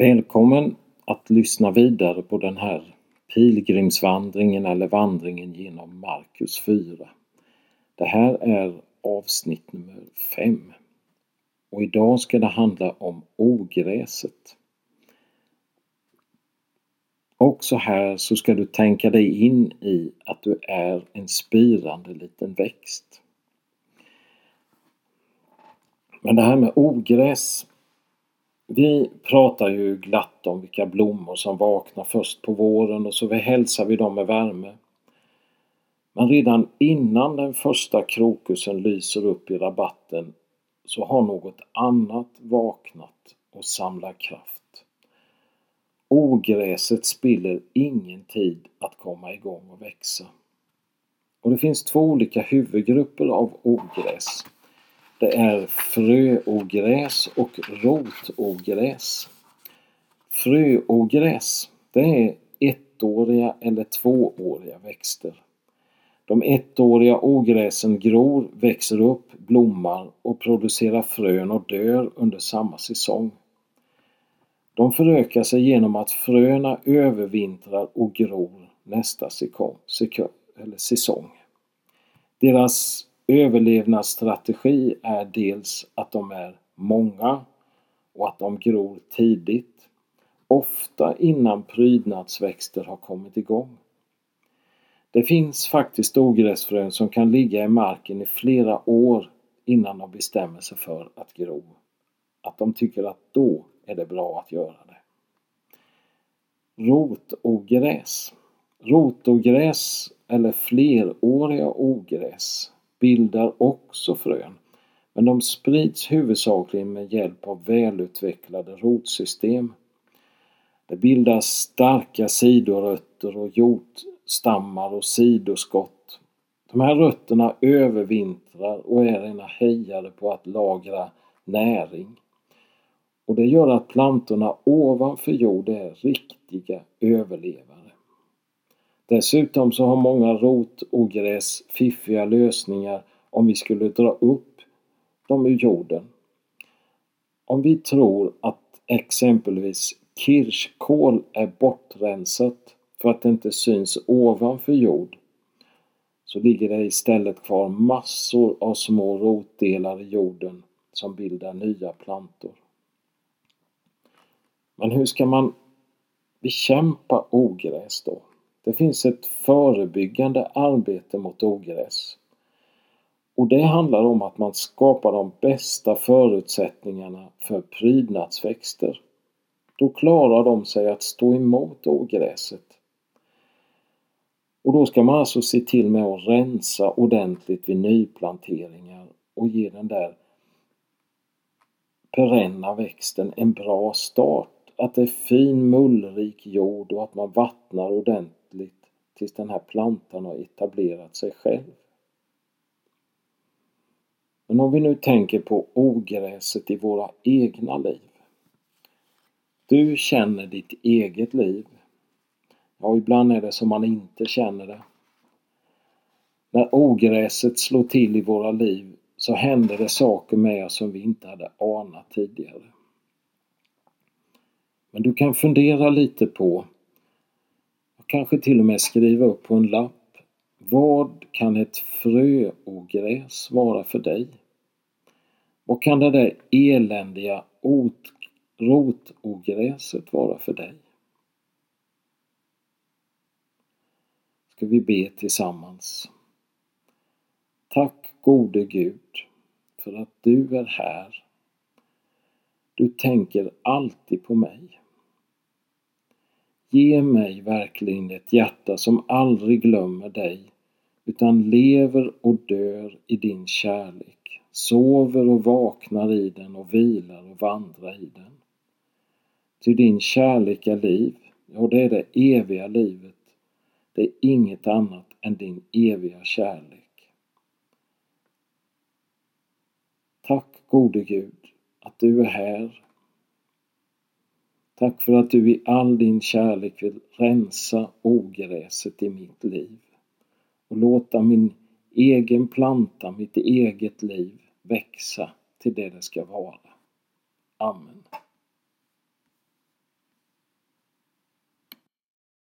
Välkommen att lyssna vidare på den här pilgrimsvandringen eller vandringen genom Markus 4. Det här är avsnitt nummer 5. Och idag ska det handla om ogräset. Också här så ska du tänka dig in i att du är en spirande liten växt. Men det här med ogräs vi pratar ju glatt om vilka blommor som vaknar först på våren och så hälsar vi dem med värme. Men redan innan den första krokusen lyser upp i rabatten så har något annat vaknat och samlar kraft. Ogräset spiller ingen tid att komma igång och växa. Och det finns två olika huvudgrupper av ogräs. Det är fröogräs och rotogräs. Fröogräs, det är ettåriga eller tvååriga växter. De ettåriga ogräsen gror, växer upp, blommar och producerar frön och dör under samma säsong. De förökar sig genom att fröna övervintrar och gror nästa säsong. Deras överlevnadsstrategi är dels att de är många och att de gror tidigt, ofta innan prydnadsväxter har kommit igång. Det finns faktiskt ogräsfrön som kan ligga i marken i flera år innan de bestämmer sig för att gro. Att de tycker att då är det bra att göra det. Rotogräs. Rotogräs eller fleråriga ogräs bildar också frön, men de sprids huvudsakligen med hjälp av välutvecklade rotsystem. Det bildas starka sidorötter och jordstammar och sidoskott. De här rötterna övervintrar och är ena hejare på att lagra näring. Och det gör att plantorna ovanför jord är riktiga överlevare. Dessutom så har många rotogräs fiffiga lösningar om vi skulle dra upp dem ur jorden. Om vi tror att exempelvis kirskål är bortrensat för att det inte syns ovanför jord så ligger det istället kvar massor av små rotdelar i jorden som bildar nya plantor. Men hur ska man bekämpa ogräs då? Det finns ett förebyggande arbete mot ogräs. Och det handlar om att man skapar de bästa förutsättningarna för prydnadsväxter. Då klarar de sig att stå emot ogräset. Och då ska man alltså se till med att rensa ordentligt vid nyplanteringar och ge den där perenna växten en bra start. Att det är fin mullrik jord och att man vattnar ordentligt tills den här plantan har etablerat sig själv. Men om vi nu tänker på ogräset i våra egna liv. Du känner ditt eget liv. Ja, ibland är det som man inte känner det. När ogräset slår till i våra liv så händer det saker med oss som vi inte hade anat tidigare. Men du kan fundera lite på kanske till och med skriva upp på en lapp. Vad kan ett fröogräs vara för dig? Vad kan det där eländiga rotogräset vara för dig? Ska vi be tillsammans. Tack gode Gud för att du är här. Du tänker alltid på mig. Ge mig verkligen ett hjärta som aldrig glömmer dig utan lever och dör i din kärlek, sover och vaknar i den och vilar och vandrar i den. Ty din kärlek är liv, ja det är det eviga livet. Det är inget annat än din eviga kärlek. Tack gode Gud att du är här Tack för att du i all din kärlek vill rensa ogräset i mitt liv och låta min egen planta, mitt eget liv växa till det det ska vara. Amen.